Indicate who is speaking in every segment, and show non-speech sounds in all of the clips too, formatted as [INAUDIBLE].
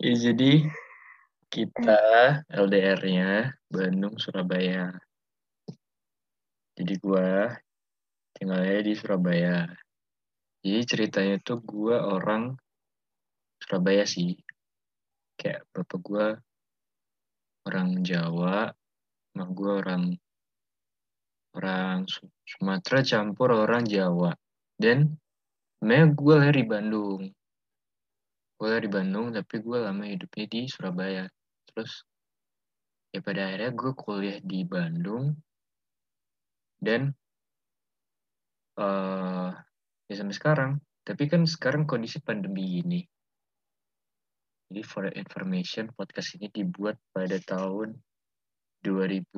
Speaker 1: ya jadi kita LDR-nya Bandung Surabaya. Jadi gua tinggalnya di Surabaya. Jadi ceritanya tuh gua orang Surabaya sih. Kayak bapak gua orang Jawa, mah gua orang orang Sumatera campur orang Jawa. Dan sebenarnya gue lahir di Bandung. Gue lahir di Bandung, tapi gue lama hidupnya di Surabaya. Terus, ya pada akhirnya gue kuliah di Bandung. Dan, uh, ya sampai sekarang. Tapi kan sekarang kondisi pandemi ini. Jadi for information, podcast ini dibuat pada tahun 2000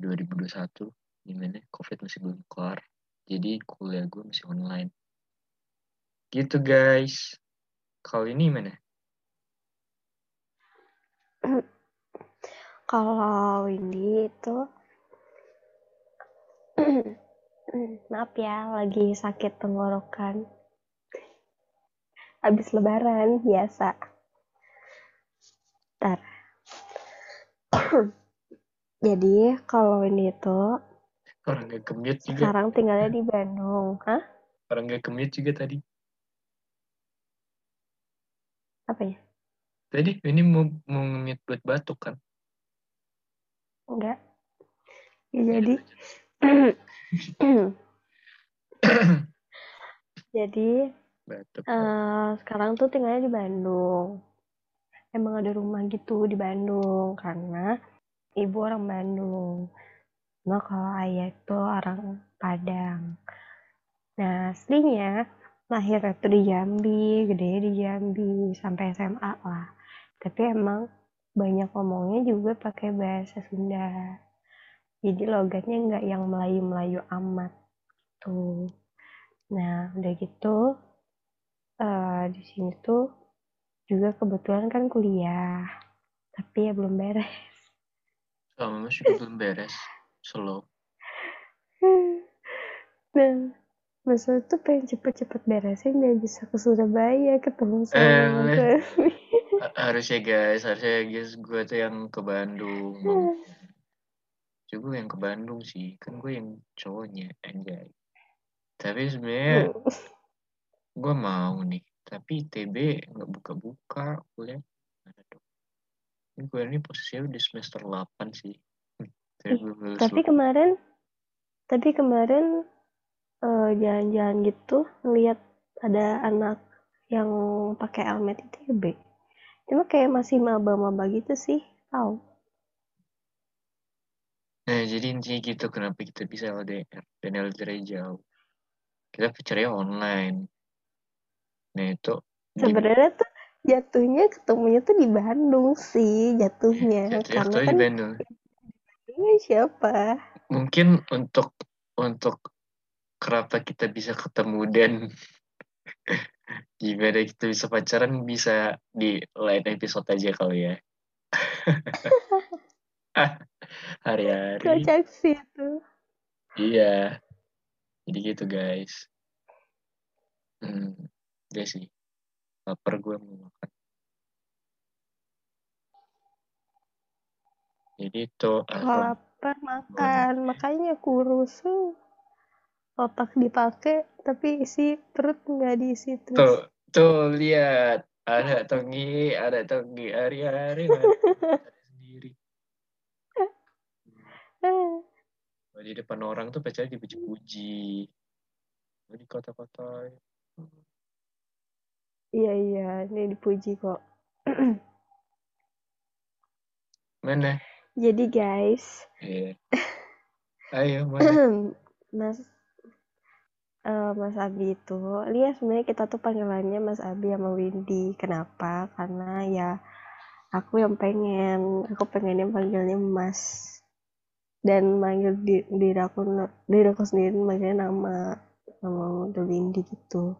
Speaker 1: 2021 gimana covid masih belum kelar jadi kuliah gue masih online. Gitu guys. Kalau ini mana [CLEARS THROAT]
Speaker 2: kalau ini itu [CLEARS THROAT] maaf ya lagi sakit tenggorokan. Habis lebaran biasa. Ntar [CLEARS THROAT] Jadi kalau ini tuh
Speaker 1: orang gak kemit juga.
Speaker 2: Sekarang tinggalnya di Bandung, hah?
Speaker 1: Orang gak kemit juga tadi.
Speaker 2: Apa ya?
Speaker 1: Tadi ini mau mau ngemit buat batuk kan?
Speaker 2: Enggak. Ya, jadi [COUGHS] jadi batuk. Uh, sekarang tuh tinggalnya di Bandung. Emang ada rumah gitu di Bandung karena ibu orang Bandung. Nah, kalau ayah itu orang Padang. Nah, aslinya lahir itu di Jambi, gede di Jambi, sampai SMA lah. Tapi emang banyak ngomongnya juga pakai bahasa Sunda. Jadi logatnya nggak yang Melayu-Melayu amat tuh. Nah, udah gitu uh, di sini tuh juga kebetulan kan kuliah, tapi ya belum beres.
Speaker 1: Sama masih belum beres. Slow. [SIGHS]
Speaker 2: Nah, Masa itu pengen cepet-cepet beresin biar bisa ke Surabaya ketemu sama
Speaker 1: eh, Harusnya guys, harusnya guys gue tuh yang ke Bandung. [LAUGHS] Coba yang ke Bandung sih, kan gue yang cowoknya anjay. Tapi sebenarnya hmm. gue mau nih, tapi TB nggak buka-buka kuliah. Ada dong gue ini posisinya udah semester 8 sih
Speaker 2: hmm. tapi kemarin tapi kemarin uh, jalan-jalan gitu ngeliat ada anak yang pakai helmet itu ya cuma kayak masih maba-maba gitu sih tahu
Speaker 1: nah jadi intinya gitu kenapa kita bisa LDR dan LDR jauh? Kita percaya online. Nah itu
Speaker 2: sebenarnya tuh jatuhnya ketemunya tuh di Bandung sih jatuhnya. [LAUGHS]
Speaker 1: Jatuh, karena kan di Bandung.
Speaker 2: Ini siapa?
Speaker 1: Mungkin untuk untuk kenapa kita bisa ketemu dan [LAUGHS] gimana kita bisa pacaran bisa di lain episode aja kali ya. [LAUGHS] Hari-hari.
Speaker 2: Kocak sih itu.
Speaker 1: Iya jadi gitu guys. Hmm ya sih. Lapar gue mau makan jadi itu
Speaker 2: lapar makan makanya kurus otak dipakai tapi isi perut nggak diisi terus.
Speaker 1: Tuh tuh lihat. Ada tongi ada tongi hari-hari sendiri. [LAUGHS] Di depan orang tuh pacar dipuji-puji. Di kota-kota.
Speaker 2: Iya iya, ini dipuji kok. [CLEARS THROAT]
Speaker 1: Mana?
Speaker 2: Jadi guys.
Speaker 1: Iya. [LAUGHS] Ayo? [CLEARS THROAT]
Speaker 2: Mas uh, Mas Abi itu, lihat sebenarnya kita tuh panggilannya Mas Abi sama Windy. Kenapa? Karena ya aku yang pengen, aku pengennya panggilnya Mas dan manggil di, diri aku diri aku sendiri manggilnya nama nama Windy gitu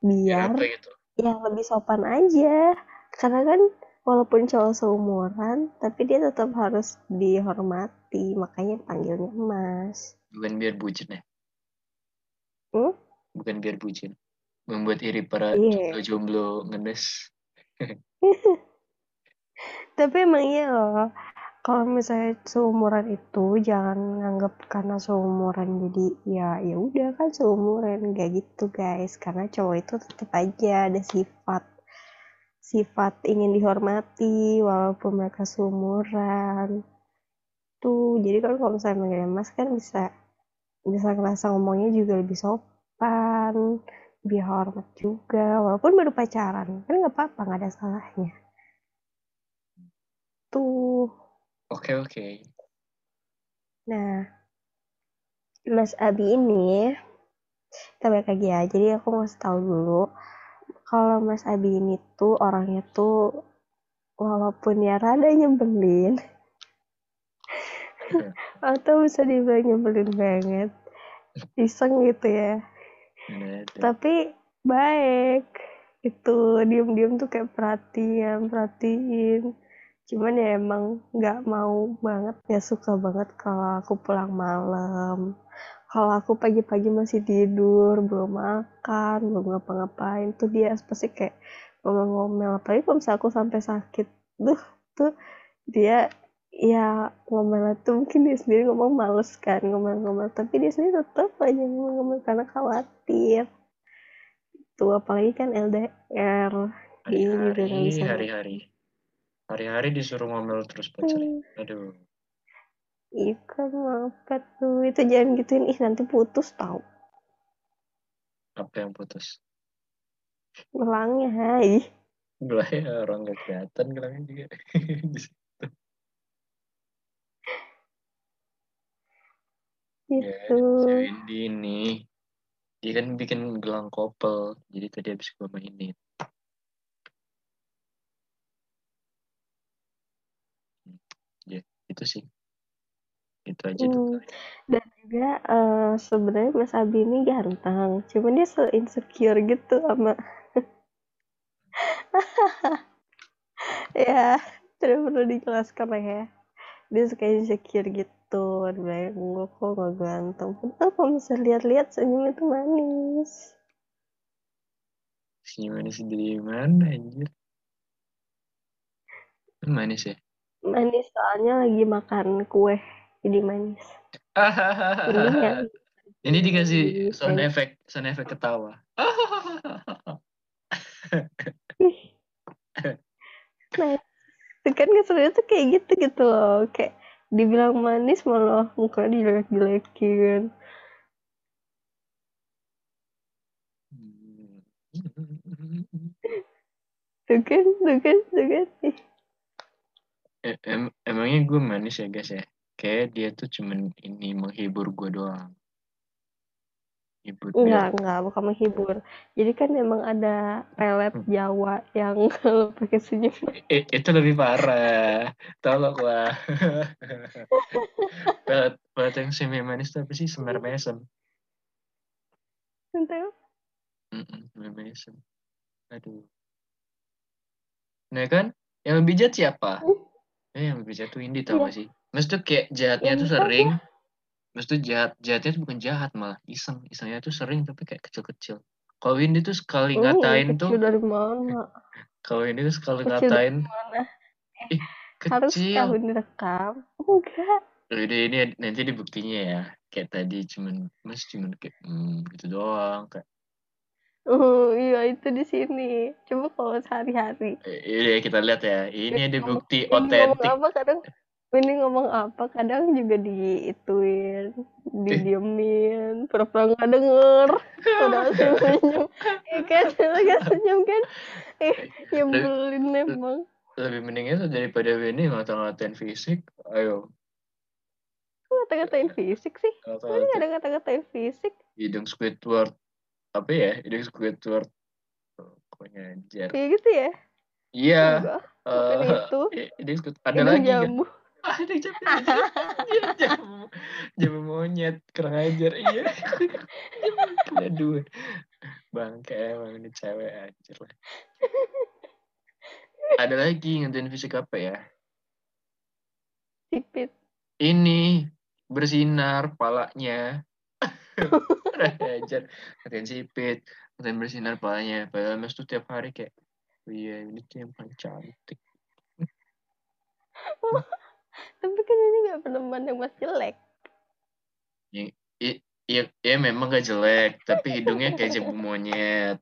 Speaker 2: biar ya, gitu? ya lebih sopan aja karena kan walaupun cowok seumuran tapi dia tetap harus dihormati makanya panggilnya mas
Speaker 1: bukan biar bucin ya
Speaker 2: Hmm?
Speaker 1: Bukan biar bucin. Membuat iri para yeah. jomblo ngenes. [LAUGHS]
Speaker 2: Tapi emang iya loh. Kalau misalnya seumuran itu jangan nganggap karena seumuran jadi ya ya udah kan seumuran kayak gitu guys karena cowok itu tetap aja ada sifat sifat ingin dihormati walaupun mereka seumuran. Tuh jadi kan kalau misalnya manggil mas kan bisa bisa ngerasa ngomongnya juga lebih sopan lebih hormat juga walaupun baru pacaran. Kan nggak apa-apa nggak ada salahnya. Tuh.
Speaker 1: Oke oke.
Speaker 2: Nah Mas Abi ini kita balik lagi ya. Jadi aku mau tahu dulu kalau Mas Abi ini tuh orangnya tuh walaupun ya rada nyebelin. [LAUGHS] Atau bisa dibilang nyebelin banget. Iseng gitu ya. Tapi baik. Itu diem-diem tuh kayak perhatian perhatiin. Cuman ya emang nggak mau banget. Ya suka banget kalau aku pulang malam kalau aku pagi-pagi masih tidur belum makan belum ngapa-ngapain tuh dia pasti kayak ngomel-ngomel. Apalagi kalau misalnya aku sampai sakit tuh tuh dia ya ngomel itu mungkin dia sendiri ngomong males kan ngomel-ngomel. Tapi dia sendiri tetap aja ngomel-ngomel karena khawatir. Tuh apalagi kan LDR
Speaker 1: hari-hari hari-hari. Hari-hari disuruh ngomel terus pacar hmm. aduh
Speaker 2: iya kan maafkan tuh. Itu jangan gituin. Ih nanti putus tau.
Speaker 1: Apa yang putus?
Speaker 2: Gelangnya hai.
Speaker 1: Gelangnya orang gak kelihatan gelangnya juga. [LAUGHS]
Speaker 2: Gitu.
Speaker 1: Ya, Windy ini. Dia kan bikin gelang kopel, jadi tadi habis gue mainin. Ya, itu sih. Itu aja hmm.
Speaker 2: Dan juga uh, sebenarnya Mas Abi ini ganteng, cuman dia so insecure gitu sama [LAUGHS] ya, tidak perlu dijelaskan ya. Dia suka insecure gitu dibilang gue kok gak ganteng. Padahal kalau bisa lihat-lihat senyum itu manis.
Speaker 1: Senyum manis dari mana anjir? Manis ya?
Speaker 2: Manis soalnya lagi makan kue jadi manis. [LAUGHS]
Speaker 1: Ini dikasih sound effect sound effect ketawa. [LAUGHS]
Speaker 2: Nah kan sebenarnya tuh kayak gitu gitu loh. Kayak dibilang manis malah muka dijelek-jelekin [LAUGHS] tuh kan tuh kan tuh kan.
Speaker 1: Em emangnya gue manis ya guys ya kayak dia tuh cuman ini menghibur gue doang.
Speaker 2: Hibur enggak enggak bukan menghibur. Jadi kan memang ada pelet hmm. Jawa yang [LAUGHS] kalau pakai senyum.
Speaker 1: Eh, itu lebih parah. Tolong lah [LAUGHS] pelet pelet yang semi manis tapi sih? Semar mesem
Speaker 2: entah.
Speaker 1: Semar mesem aduh. Nah kan yang lebih jahat siapa? Hmm? eh yang lebih jahat tuh Indi tau iya. gak sih Maksudnya kayak jahatnya tuh sering Maksudnya jahat, jahatnya itu bukan jahat malah iseng. Isengnya tuh sering tapi kayak kecil-kecil. Kalau Windy tuh sekali oh, ngatain tuh.
Speaker 2: dari mana? [LAUGHS]
Speaker 1: Kalau ini tuh sekali kecil ngatain. Ih,
Speaker 2: kecil. Harus tahun direkam. Enggak.
Speaker 1: Ini nanti dibuktinya ya. Kayak tadi cuman mas cuman kayak hmm, gitu doang kayak.
Speaker 2: Oh iya itu di sini. Coba kalau sehari-hari.
Speaker 1: Iya kita lihat ya. Ini ada bukti otentik.
Speaker 2: Apa kadang ini ngomong apa? Kadang juga diituin didiemin pura-pura nggak denger. Udah [LAUGHS] senyum. Ya kan lagi senyum kan? Eh nyebelin memang
Speaker 1: lebih mending itu daripada ini ngata-ngatain fisik. Ayo.
Speaker 2: Ngata-ngatain fisik sih? Ini ada ngata-ngatain fisik?
Speaker 1: Hidung Squidward. Apa ya? Hidung Squidward. Pokoknya jar
Speaker 2: kayak gitu ya?
Speaker 1: Iya.
Speaker 2: Uh, itu.
Speaker 1: Squidward ada lagi kan ada jamu jamu. Jamu monyet kurang ajar. Iya. [LAUGHS] Aduh. Bangke emang ini cewek anjir lah. Ada lagi ngertiin fisik apa ya?
Speaker 2: Sipit.
Speaker 1: Ini bersinar palanya. Ajar. Latihan sipit latihan bersinar palanya. Padahal mas tuh tiap hari kayak iya ini tuh yang paling cantik [LAUGHS]
Speaker 2: tapi kan ini gak pernah mandang mas jelek.
Speaker 1: Ya, ya, ya memang gak jelek tapi hidungnya kayak jebu monyet.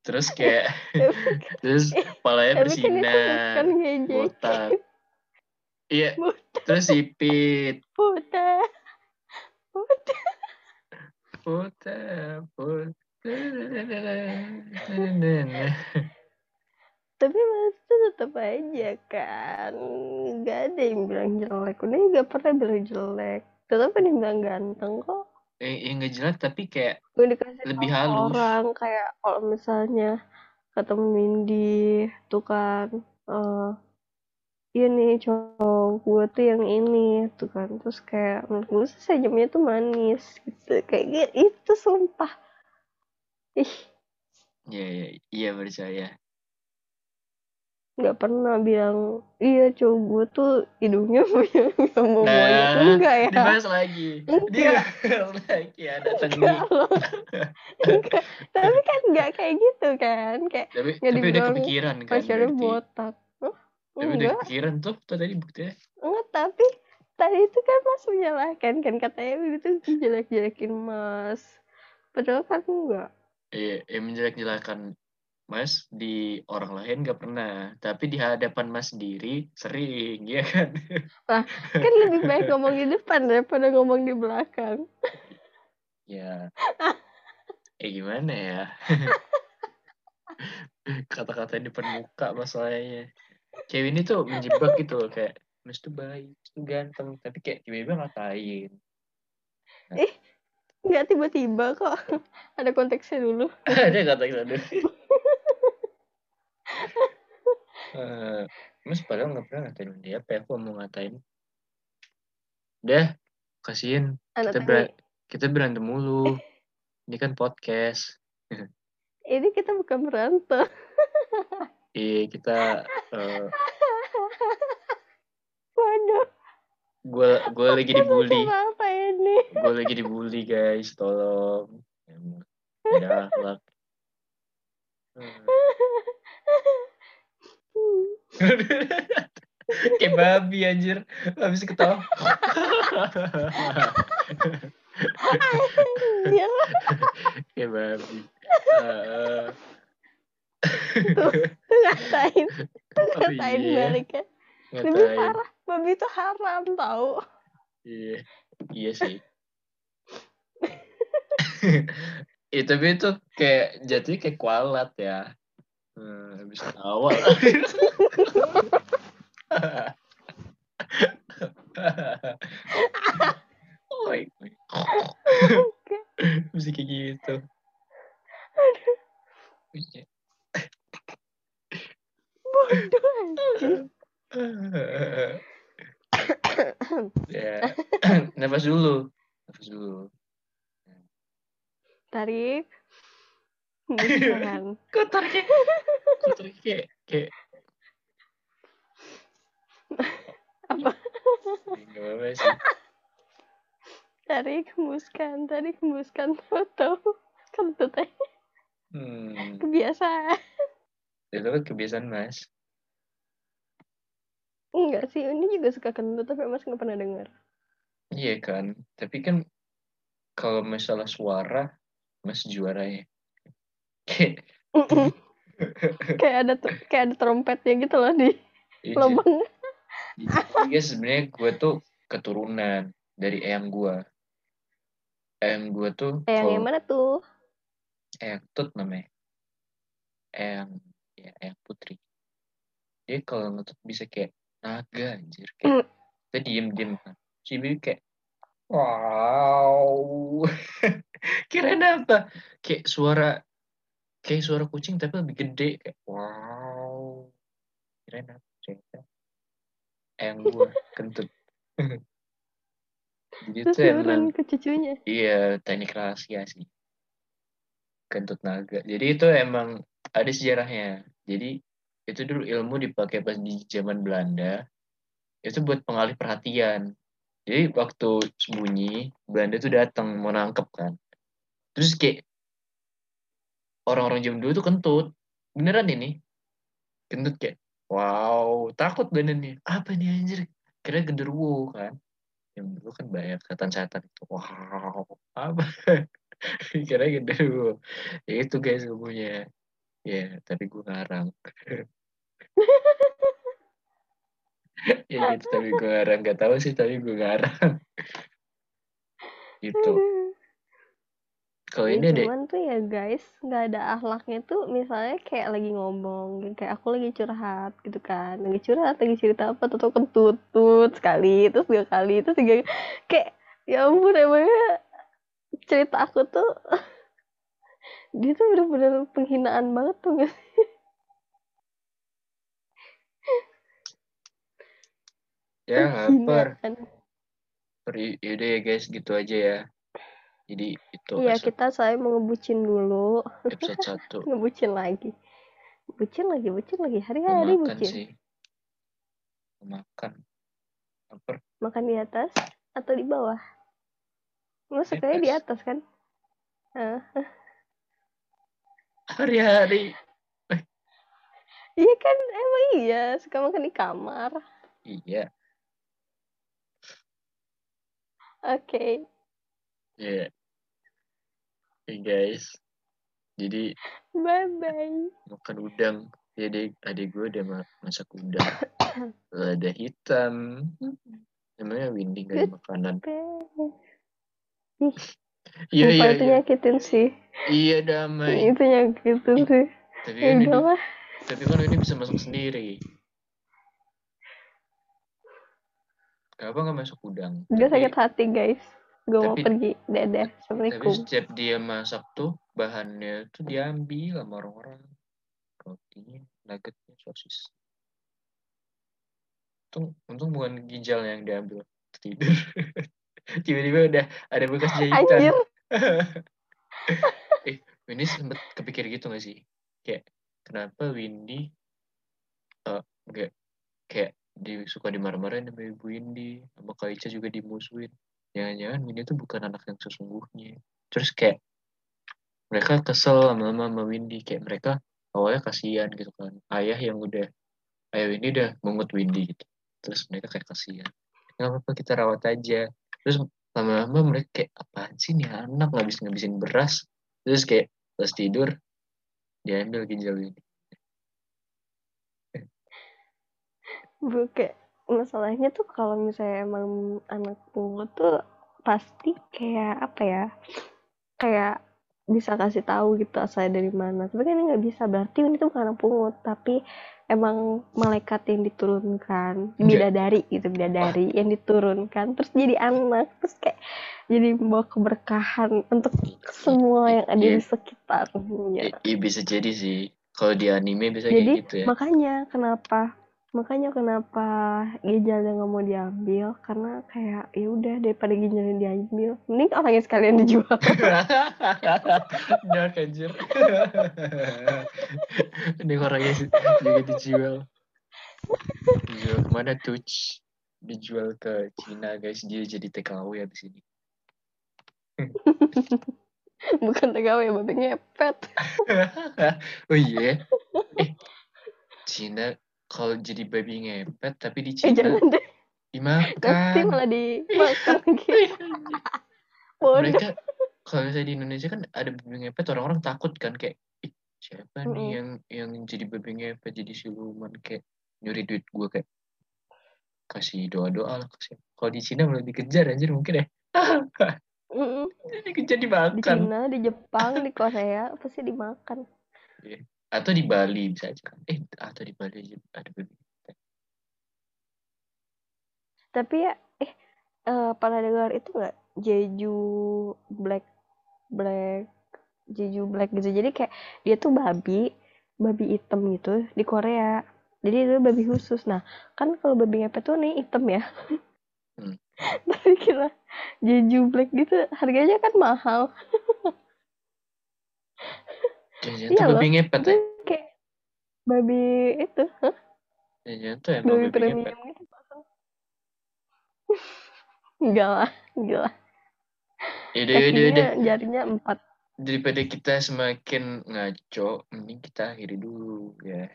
Speaker 1: Terus kayak [LAUGHS] terus palanya bersinar kan botak. Iya terus sipit.
Speaker 2: Botak botak.
Speaker 1: Botak botak
Speaker 2: tapi mas tuh tetap aja kan. Nggak ada yang bilang jelek. Udah nggak pernah bilang jelek. Tetap ada yang bilang ganteng kok.
Speaker 1: Eh yang nggak jelek tapi kayak lebih halus.
Speaker 2: orang kayak kalau misalnya ketemu Mindy tuh kan uh, iya nih cowok gue tuh yang ini tuh kan. Terus kayak menurut gue sih senyumnya tuh manis gitu. Kayak gitu itu sumpah. Ih.
Speaker 1: Iya iya iya percaya
Speaker 2: nggak pernah bilang iya cowok gue tuh hidungnya [LAUGHS] punya mau nah, itu enggak ya.
Speaker 1: dibahas lagi. Enggak. dibahas lagi ada enggak,
Speaker 2: enggak. tapi kan nggak kayak gitu kan. Kayak
Speaker 1: tapi, tapi udah kepikiran kan
Speaker 2: pacarnya botak. Huh?
Speaker 1: tapi udah kepikiran tuh tuh tadi buktinya.
Speaker 2: Enggak tapi tadi itu kan mas menyalahkan kan katanya itu jelek-jelekin mas. Padahal kan enggak.
Speaker 1: Iya ya menjelek-jelekan Mas di orang lain gak pernah, tapi di hadapan Mas sendiri sering, ya kan?
Speaker 2: Wah, kan lebih baik ngomong di depan daripada ngomong di belakang.
Speaker 1: ya, eh gimana ya? Kata-kata di depan muka masalahnya. Cewek ini tuh menjebak gitu loh, kayak Mas tuh baik, Mas tuh ganteng, tapi kayak tiba-tiba ngatain.
Speaker 2: Nah. Eh, nggak tiba-tiba kok. Ada konteksnya dulu. [LAUGHS]
Speaker 1: Ada konteksnya dulu uh, mas padahal nggak pernah ngatain dia apa ya? Aku mau ngatain. Udah kasihin. Kita ber kita berantem mulu. Ini kan podcast.
Speaker 2: Ini kita bukan berantem. [LAUGHS]
Speaker 1: Iya kita uh,
Speaker 2: waduh.
Speaker 1: gue gue lagi dibully.
Speaker 2: apa ini.
Speaker 1: Gue lagi dibully guys. Tolong. Ya akhlak [LAUGHS] Kayak babi anjir. Habis ketawa. Kayak babi. Uh,
Speaker 2: ngatain. ngatain oh, iya. balik ya. Lebih parah. Babi itu haram tau.
Speaker 1: Iya. Iya sih. [LAUGHS] Itu tapi itu kayak jatuhnya kayak kualat ya. Hmm, habis awal. oh, Bisa kayak gitu.
Speaker 2: Bodoh [COUGHS]
Speaker 1: ya. [COUGHS] Nafas dulu. Nafas dulu.
Speaker 2: Tarik. Bukan.
Speaker 1: Kok tarik Kok tarik kayak kayak
Speaker 2: apa?
Speaker 1: Gak apa-apa sih.
Speaker 2: Tarik hembuskan, tarik hembuskan foto. Kentut aja. Hmm. Kebiasaan.
Speaker 1: Itu kan kebiasaan mas.
Speaker 2: Enggak sih, ini juga suka kentut tapi mas nggak pernah dengar.
Speaker 1: Iya kan, tapi kan kalau masalah suara, mas juara ya [LAUGHS]
Speaker 2: kayak ada kayak ada trompetnya gitu loh di iya, lubang.
Speaker 1: Iya sebenarnya gue tuh keturunan dari eyang gue. Eyang gue tuh.
Speaker 2: Eyang yang mana tuh?
Speaker 1: Eyang tut namanya. Eyang ya eyang putri. Dia kalau ngetut bisa kayak naga anjir kayak mm. kita diem diem kan. Si kayak wow. [LAUGHS] Kirain apa? Kayak suara kayak suara kucing tapi lebih gede kayak wow keren apa cerita yang gue kentut. [LAUGHS]
Speaker 2: Jadi itu emang ke cucunya.
Speaker 1: iya teknik rahasia sih. Kentut naga. Jadi itu emang ada sejarahnya. Jadi itu dulu ilmu dipakai pas di zaman Belanda. Itu buat pengalih perhatian. Jadi waktu sembunyi Belanda tuh datang mau nangkep kan. Terus kayak orang-orang jam dua tuh kentut. Beneran ini? Kentut kayak wow takut nih apa nih anjir? Kira genderuwo kan. Yang dulu kan banyak setan-setan itu. Wow apa? [LAUGHS] Kira genderuwo. Ya itu guys semuanya ya tapi gue ngarang. [LAUGHS] Ya gitu tapi gue ngarang. Gak tahu sih tapi gue ngarang. [LAUGHS] Gitu
Speaker 2: kalau ya, ini cuman tuh ya guys nggak ada akhlaknya tuh misalnya kayak lagi ngomong kayak aku lagi curhat gitu kan. Lagi curhat lagi cerita apa tuh kentutut sekali terus dua kali terus tiga kayak ya ampun emangnya cerita aku tuh [LAUGHS] dia tuh bener-bener penghinaan banget tuh gak sih?
Speaker 1: Ya [LAUGHS] lapar. Yaudah ya guys gitu aja ya jadi itu
Speaker 2: iya kita saya mau ngebucin dulu.
Speaker 1: Episode satu. [LAUGHS]
Speaker 2: Ngebucin lagi. Bucin lagi bucin lagi. Hari-hari bucin. sih.
Speaker 1: makan. Lapar.
Speaker 2: Makan di atas atau di bawah? Masuknya di atas. kan? [LAUGHS]
Speaker 1: Hari-hari.
Speaker 2: Iya kan emang iya. Suka makan di kamar.
Speaker 1: Iya.
Speaker 2: Oke. Okay.
Speaker 1: Iya. Yeah. Oke okay, guys. Jadi
Speaker 2: bye bye.
Speaker 1: Makan udang. Ya adik, adik gue udah masak udang. [COUGHS] Lada hitam. Namanya Windy gak makanan. [LAUGHS]
Speaker 2: Iya iya. Itu iya. nyakitin sih.
Speaker 1: Iya damai.
Speaker 2: Itu nyakitin sih.
Speaker 1: Tapi kan ini, tapi kan ini bisa masuk sendiri. Kenapa gak masuk udang?
Speaker 2: Dia tapi... sakit hati guys gue mau pergi. Dadah assalamualaikum
Speaker 1: tapi setiap dia masak tuh bahannya tuh diambil sama orang-orang. Rotinya nuggetnya sosis. Untung untung bukan ginjal yang diambil. Tidur. [LAUGHS] Tiba-tiba udah ada bekas jahitan. [LAUGHS] Eh Windy sempet kepikir gitu gak sih? Kayak kenapa Windy uh, eh, enggak kayak dia suka dimarah-marahin sama ibu Windy sama Kaica juga dimusuhin jangan-jangan Windy tuh bukan anak yang sesungguhnya. Terus kayak mereka kesel sama sama Windy. Kayak mereka awalnya kasihan gitu kan. Ayah yang udah ayah Windy udah mengut Windy gitu. Terus mereka kayak kasihan. Nggak apa-apa kita rawat aja. Terus lama-lama mereka kayak apaan sih nih anak ngabis ngabisin beras? Terus kayak pas tidur diambil ginjal Windy.
Speaker 2: Kayak masalahnya tuh kalau misalnya emang anak pungut tuh pasti kayak apa ya kayak bisa kasih tahu gitu asal dari mana tapi kan ini nggak bisa berarti ini tuh bukan anak pungut tapi emang malaikat yang diturunkan bidadari gitu bidadari yang diturunkan terus jadi anak terus kayak jadi membawa keberkahan untuk semua yang ada di iya. sekitarnya.
Speaker 1: Iya bisa jadi sih kalau di anime bisa jadi, kayak gitu ya.
Speaker 2: Makanya kenapa makanya kenapa ginjalnya nggak mau diambil? Karena kayak ya udah daripada ginjalnya diambil mending orangnya sekalian dijual.
Speaker 1: Jangan anjir ini orangnya juga dijual. Dijual ke mana tuh? Dijual ke Cina guys. Dia jadi TKW ya di sini
Speaker 2: bukan TKW babi ngepet
Speaker 1: oh iya. Eh Cina kalau jadi babi ngepet tapi di eh, Cina jangan deh. dimakan.
Speaker 2: Nanti malah dimakan [LAUGHS] gitu.
Speaker 1: Mereka kalau misalnya di Indonesia kan ada babi ngepet orang-orang takut kan kayak siapa mm nih yang yang jadi babi ngepet jadi siluman? Kayak nyuri duit gue kayak kasih doa-doa lah kasih. Kalau di Cina malah dikejar anjir mungkin ya. Mm -mm. [LAUGHS] dikejar dimakan.
Speaker 2: Di Cina di Jepang di Korea pasti dimakan.
Speaker 1: Yeah atau di Bali bisa aja kan? Eh atau di Bali aja ada baby
Speaker 2: tapi ya eh uh, pernah dengar itu nggak? Jeju Black Black Jeju Black gitu. Jadi kayak dia tuh babi babi hitam gitu di Korea. Jadi itu babi khusus. Nah kan kalau babi ngepet tuh nih hitam ya. Hmm. [LAUGHS] tapi kira Jeju Black gitu harganya kan mahal [LAUGHS]
Speaker 1: Jangan iya tuh babi ngepet ya?
Speaker 2: Kayak babi itu,
Speaker 1: hah? Jangan tuh emang babi, babi premium ngepet. gitu. [LAUGHS]
Speaker 2: enggak lah, enggak lah.
Speaker 1: Yaudah, yaudah, yaudah.
Speaker 2: Jarinya empat.
Speaker 1: daripada kita semakin ngaco, ini kita akhiri dulu ya.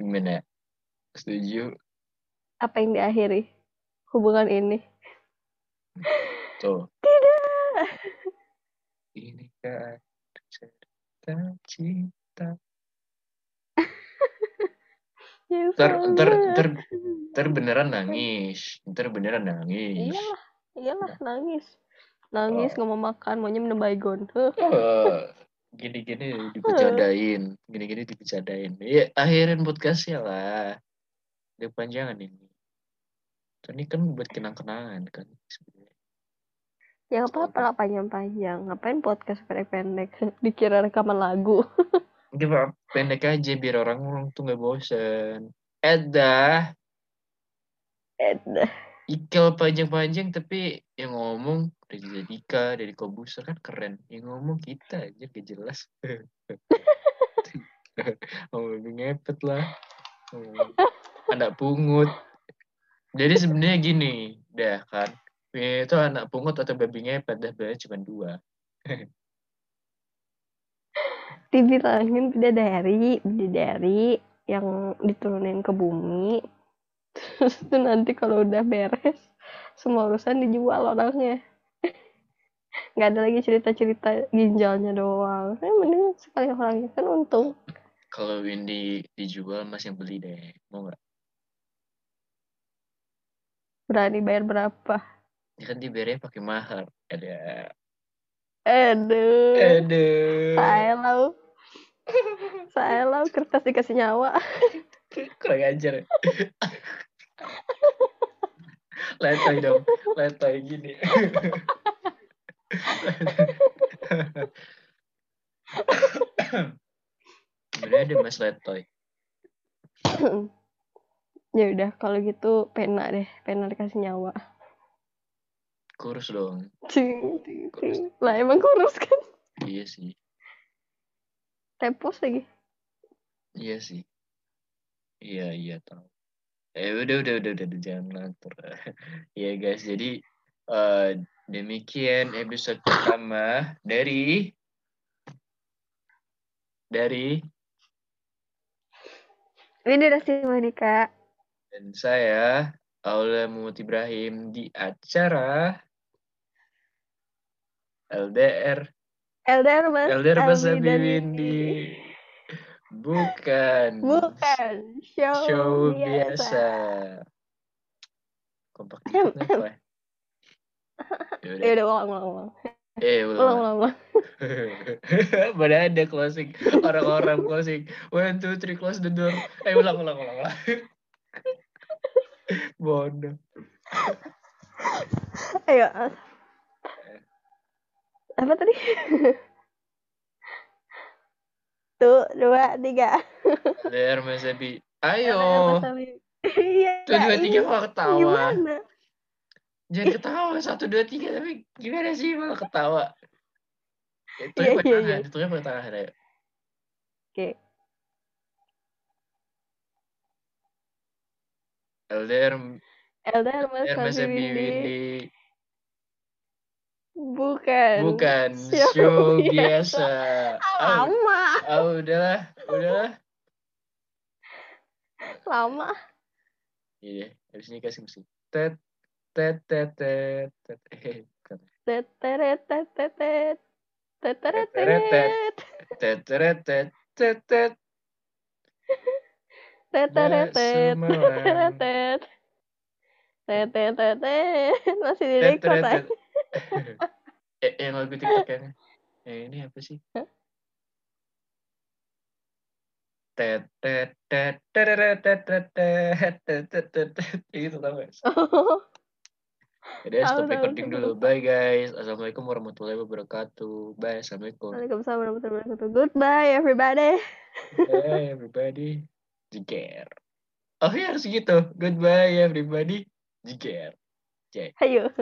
Speaker 1: Gimana? Setuju?
Speaker 2: Apa yang diakhiri? Hubungan ini?
Speaker 1: Tuh.
Speaker 2: Tidak.
Speaker 1: Ini kan cinta. [LAUGHS]
Speaker 2: ya,
Speaker 1: ntar, ntar, ntar, ntar beneran nangis. Ntar beneran nangis.
Speaker 2: Iyalah, iyalah nangis. Nangis nggak mau makan maunya minum baygon.
Speaker 1: Uh, gini-gini dibicarain gini-gini dibicarain ya akhirin podcastnya lah. Udah panjangan ini ini kan buat kenang-kenangan kan. sebenarnya
Speaker 2: ya apa apa lah panjang-panjang ngapain podcast pendek-pendek [LAUGHS] dikira rekaman lagu [LAUGHS]
Speaker 1: Gak pendek aja biar orang-orang tuh nggak bosan. Edah.
Speaker 2: Edah.
Speaker 1: Ikel panjang-panjang tapi yang ngomong dari Dika, dari Kobuser kan keren. Yang ngomong kita aja gak jelas. [LAUGHS] lebih ngepet lah. Oh, anak pungut. Jadi sebenarnya gini, dah kan. Itu anak pungut atau babi ngepet, dah sebenarnya cuma dua. [LAUGHS]
Speaker 2: Dibilangin bidadari, bidadari yang diturunin ke bumi. Terus itu nanti kalau udah beres, semua urusan dijual orangnya. [LAUGHS] Nggak ada lagi cerita-cerita ginjalnya doang. Saya mending sekali orangnya. Kan untung.
Speaker 1: Kalau Windy dijual mas yang beli deh. Mau nggak?
Speaker 2: Berani bayar berapa
Speaker 1: ya kan dibayarnya pakai mahar. Ada.
Speaker 2: Aduh.
Speaker 1: Aduh.
Speaker 2: Saya lau [LAUGHS] saya lau kertas dikasih nyawa.
Speaker 1: Kurang ajar. Letoy dong. Letoy gini. Sebenarnya ada Mas Letoy.
Speaker 2: ya udah kalau gitu pena deh, pena dikasih nyawa.
Speaker 1: Kurus dong.
Speaker 2: Cing, cing, cing. Lah emang kurus kan?
Speaker 1: Iya sih.
Speaker 2: Tepos lagi.
Speaker 1: Iya sih. Iya iya tahu. Eh udah udah udah udah, udah jangan ngatur. [LAUGHS] Iya guys, jadi uh, Demikian episode pertama dari dari
Speaker 2: Widya Monika
Speaker 1: dan saya Aula Muhammad Ibrahim di acara LDR
Speaker 2: LDR Mas
Speaker 1: LDR Mas Windy bukan
Speaker 2: bukan show, show biasa, biasa.
Speaker 1: kompak dikit ya?
Speaker 2: Ya udah ulang ulang ulang.
Speaker 1: Eh,
Speaker 2: ulang ulang ulang. ulang. [LAUGHS]
Speaker 1: Mana ada closing orang-orang closing. One two three close the door. Eh ulang ulang ulang. ulang. [LAUGHS] Bodoh.
Speaker 2: Ayo. Apa tadi? Tuh, dua, tiga.
Speaker 1: Der Masabi. Ayo. Iya. Tuh, dua, tiga, kok ketawa. Gimana? jangan ketawa satu dua tiga tapi gimana sih malah ketawa itu yang yeah, yeah, itu yang pertahanan ya
Speaker 2: oke
Speaker 1: LDR
Speaker 2: LDR Mas,
Speaker 1: Mas Windy.
Speaker 2: Bukan.
Speaker 1: Bukan. [LAUGHS] Show, show biasa.
Speaker 2: biasa. Lama.
Speaker 1: Oh, oh, udahlah, udahlah.
Speaker 2: Lama.
Speaker 1: Iya, habis ini kasih musik. Tet tet tet tet tet tet tet tet tet tet
Speaker 2: masih di record
Speaker 1: eh, yang lagu tiktokannya eh, ini apa sih itu jadi stop recording dulu bye guys assalamualaikum warahmatullahi wabarakatuh bye assalamualaikum
Speaker 2: waalaikumsalam warahmatullahi wabarakatuh goodbye everybody
Speaker 1: bye everybody jiger oh ya harus gitu goodbye everybody jiger
Speaker 2: Cek. Ayo.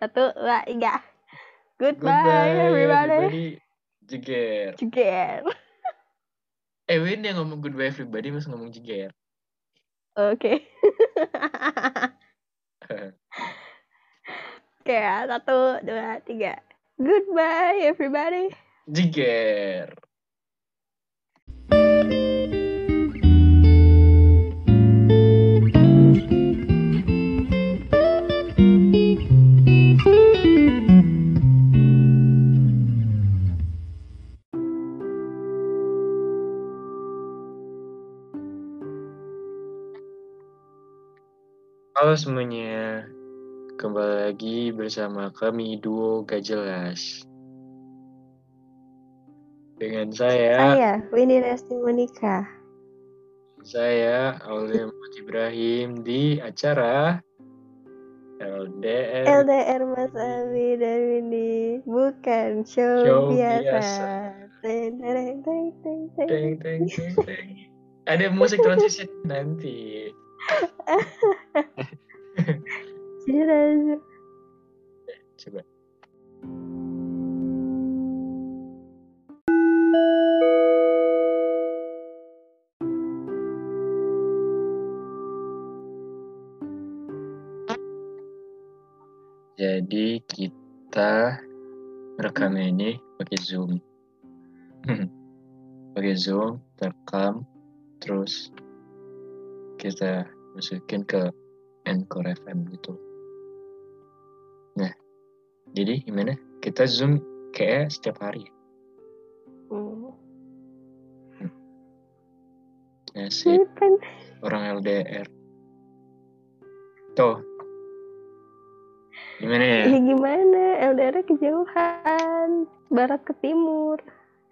Speaker 2: Satu, dua, tiga. Goodbye, Goodbye everybody. everybody.
Speaker 1: Jiger.
Speaker 2: Jiger.
Speaker 1: Eh, Win yang ngomong goodbye everybody masih ngomong jiger.
Speaker 2: Oke. Okay. [LAUGHS] Oke ya, satu, dua, tiga. Goodbye everybody.
Speaker 1: Jiger. Halo semuanya, kembali lagi bersama kami duo gak jelas. Dengan saya,
Speaker 2: Saya, Winnie Resti Monika.
Speaker 1: saya Aulia Muhammad Ibrahim di acara LDR
Speaker 2: LDR Mas Abi dan Winnie, bukan show,
Speaker 1: Show
Speaker 2: biasa.
Speaker 1: biasa.
Speaker 2: Teng, teng, teng, teng, teng.
Speaker 1: Teng, teng, teng, teng. Ada musik transisi nanti. [LAUGHS] [LAUGHS]
Speaker 2: Cheers.
Speaker 1: Coba. Jadi kita rekam ini pakai Zoom. [LAUGHS] pakai Zoom, rekam, terus kita masukin ke Anchor FM gitu. Nah, jadi gimana? Kita Zoom kayak setiap hari.
Speaker 2: Hmm.
Speaker 1: Asik,
Speaker 2: Kan
Speaker 1: orang LDR. Tuh. Gimana ya?
Speaker 2: ya gimana? LDR kejauhan, barat ke timur,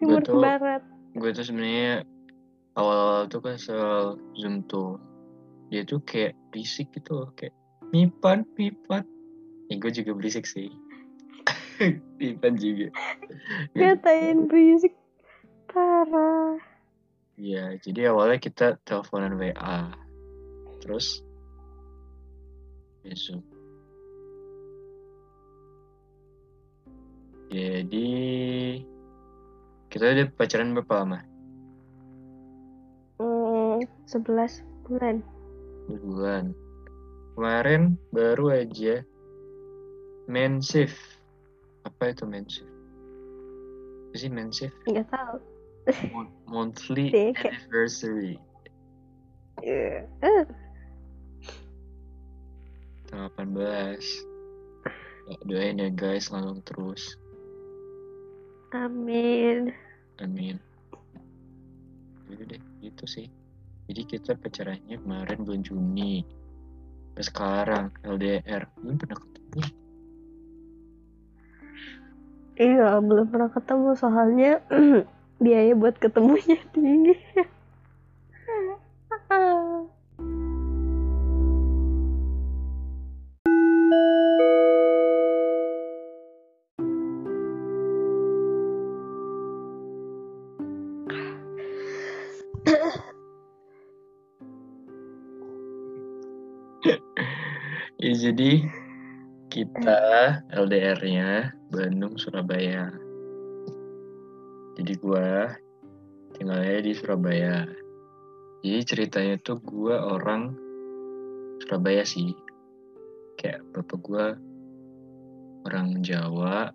Speaker 2: timur ke
Speaker 1: Betul.
Speaker 2: barat.
Speaker 1: gue tuh sebenarnya awal-awal tuh kan soal zoom tuh dia tuh kayak berisik gitu loh kayak mipan mipan ya gue juga berisik sih [LAUGHS] mipan juga
Speaker 2: Ngatain berisik parah.
Speaker 1: Iya, jadi awalnya kita teleponan WA, terus ya Zoom. Jadi kita udah pacaran berapa lama?
Speaker 2: Hmm, 11 bulan.
Speaker 1: Bulan. Kemarin baru aja mensif. Apa itu mensif? Apa sih mensif?
Speaker 2: Nggak tahu.
Speaker 1: Mon- Monthly anniversary.
Speaker 2: Eh.
Speaker 1: Tanggal 18. Ya, doain ya guys, langgeng terus.
Speaker 2: Amin.
Speaker 1: Amin. Gitu deh, gitu sih. Jadi kita pacarannya kemarin bulan Juni. Sampai sekarang LDR. Belum pernah ketemu.
Speaker 2: Iya, belum pernah ketemu soalnya [CLEARS THROAT] biaya buat ketemunya tinggi. [LAUGHS]
Speaker 1: jadi kita LDR-nya Bandung Surabaya. Jadi gua tinggalnya di Surabaya. Jadi ceritanya tuh gua orang Surabaya sih. Kayak bapak gua orang Jawa,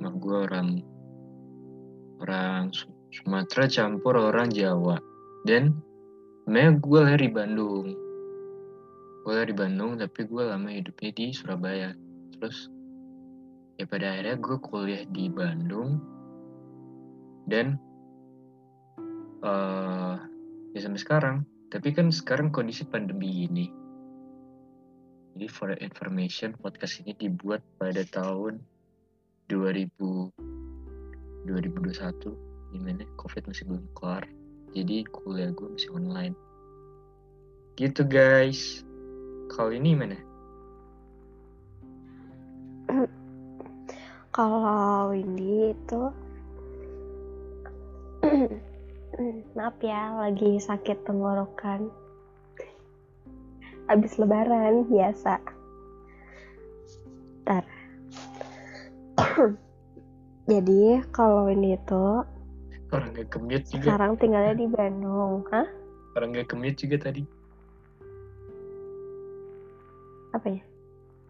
Speaker 1: mah gua orang orang Su- Sumatera campur orang Jawa. Dan sebenarnya gue lahir di Bandung. Gue di Bandung tapi gue lama hidupnya di Surabaya. Terus ya pada akhirnya gue kuliah di Bandung dan eh ya sampai sekarang. Tapi kan sekarang kondisi pandemi gini. Jadi for information podcast ini dibuat pada tahun 2000 2021 di mana covid masih belum kelar jadi kuliah gue masih online gitu guys kalau ini mana [CLEARS THROAT]
Speaker 2: Kalau ini itu [CLEARS THROAT] maaf ya, lagi sakit tenggorokan. Habis lebaran biasa. Ntar. [CLEARS THROAT] Jadi kalau ini tuh
Speaker 1: orang gak commute juga
Speaker 2: sekarang tinggalnya di Bandung, hah?
Speaker 1: orang gak commute juga tadi
Speaker 2: Apa ya?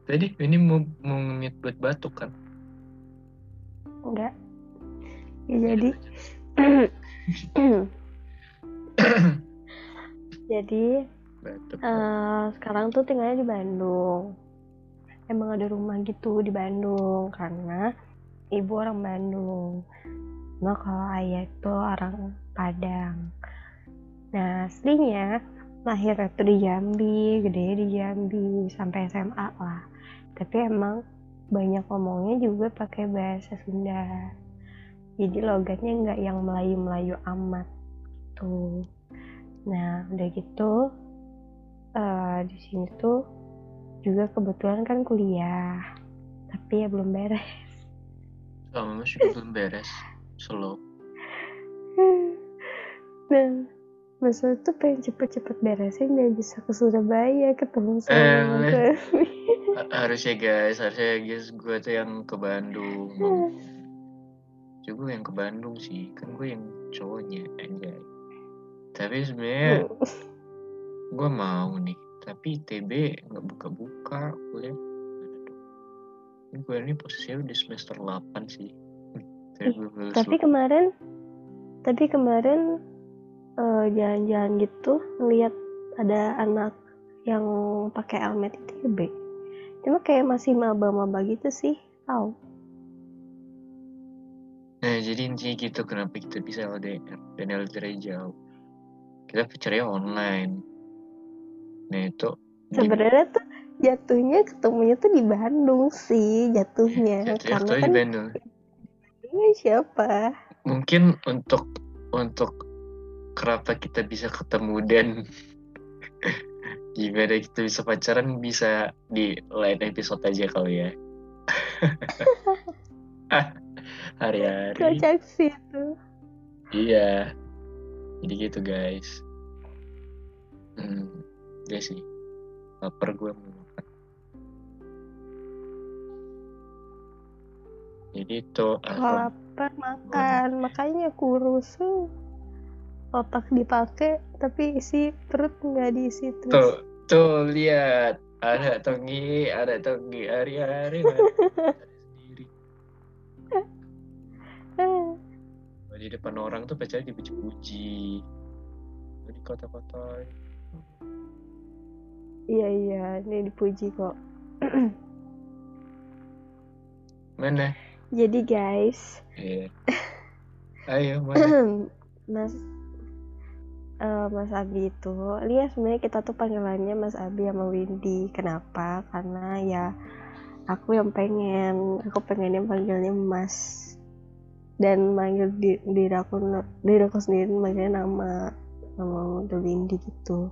Speaker 1: tadi ini mau mau nge-mute buat batuk kan?
Speaker 2: Enggak. ya, jadi [COUGHS] jadi uh, sekarang tuh tinggalnya di Bandung. Emang ada rumah gitu di Bandung karena ibu orang Bandung. Nah kalau ayah itu orang Padang. Nah aslinya lahirnya tuh di Jambi gede di Jambi sampai SMA lah. Tapi emang banyak ngomongnya juga pakai bahasa Sunda. Jadi logatnya nggak yang Melayu-Melayu amat tuh nah udah gitu uh, di sini tuh juga kebetulan kan kuliah tapi ya belum beres.
Speaker 1: Oh, masih belum beres slow. [LAUGHS]
Speaker 2: Nah masa itu pengen cepet-cepet beresin biar bisa ke Surabaya ketemu sama
Speaker 1: eh, harusnya guys harusnya guys gue tuh yang ke Bandung. [LAUGHS] Juga yang ke Bandung sih kan gue yang cowoknya anjay. Tapi sebenarnya oh. gue mau nih tapi TB nggak buka-buka kuliah ini gue ini posisinya udah semester 8 sih.
Speaker 2: Tapi, tapi kemarin tapi kemarin uh, jalan-jalan gitu ngeliat ada anak yang pakai helmet TB cuma kayak masih maba-maba gitu sih tahu
Speaker 1: Nah, jadi intinya gitu kenapa kita bisa LDR dan LDR jauh. Kita pacarnya online. Nah, itu
Speaker 2: sebenarnya tuh jatuhnya ketemunya tuh di Bandung sih jatuhnya [LAUGHS]
Speaker 1: jatuhnya karena kan di Bandung.
Speaker 2: Ini siapa?
Speaker 1: Mungkin untuk untuk kenapa kita bisa ketemu dan [LAUGHS] gimana kita bisa pacaran bisa di lain episode aja kali ya. [LAUGHS] hari-hari.
Speaker 2: Kocak sih itu
Speaker 1: iya. Jadi gitu guys. Hmm ya sih. Lapar gue mau makan. Jadi itu
Speaker 2: kalau lapar makan. Makanya kurus otak dipakai tapi isi perut nggak diisi terus.
Speaker 1: Tuh tuh lihat. Ada tongi ada tongi hari-hari [LAUGHS] di depan orang tuh pacarnya dipuji-puji. Di kota-kota.
Speaker 2: Iya iya ini dipuji kok. [CLEARS THROAT]
Speaker 1: Mana?
Speaker 2: Jadi guys.
Speaker 1: Iya. Ayo mana?
Speaker 2: Mas [CLEARS THROAT] uh, Mas Abi itu lihat sebenarnya kita tuh panggilannya Mas Abi sama Windy. Kenapa? Karena ya aku yang pengen aku pengennya panggilnya Mas. Dan manggil di, diri aku diri aku sendiri manggilnya nama nama The Windy gitu.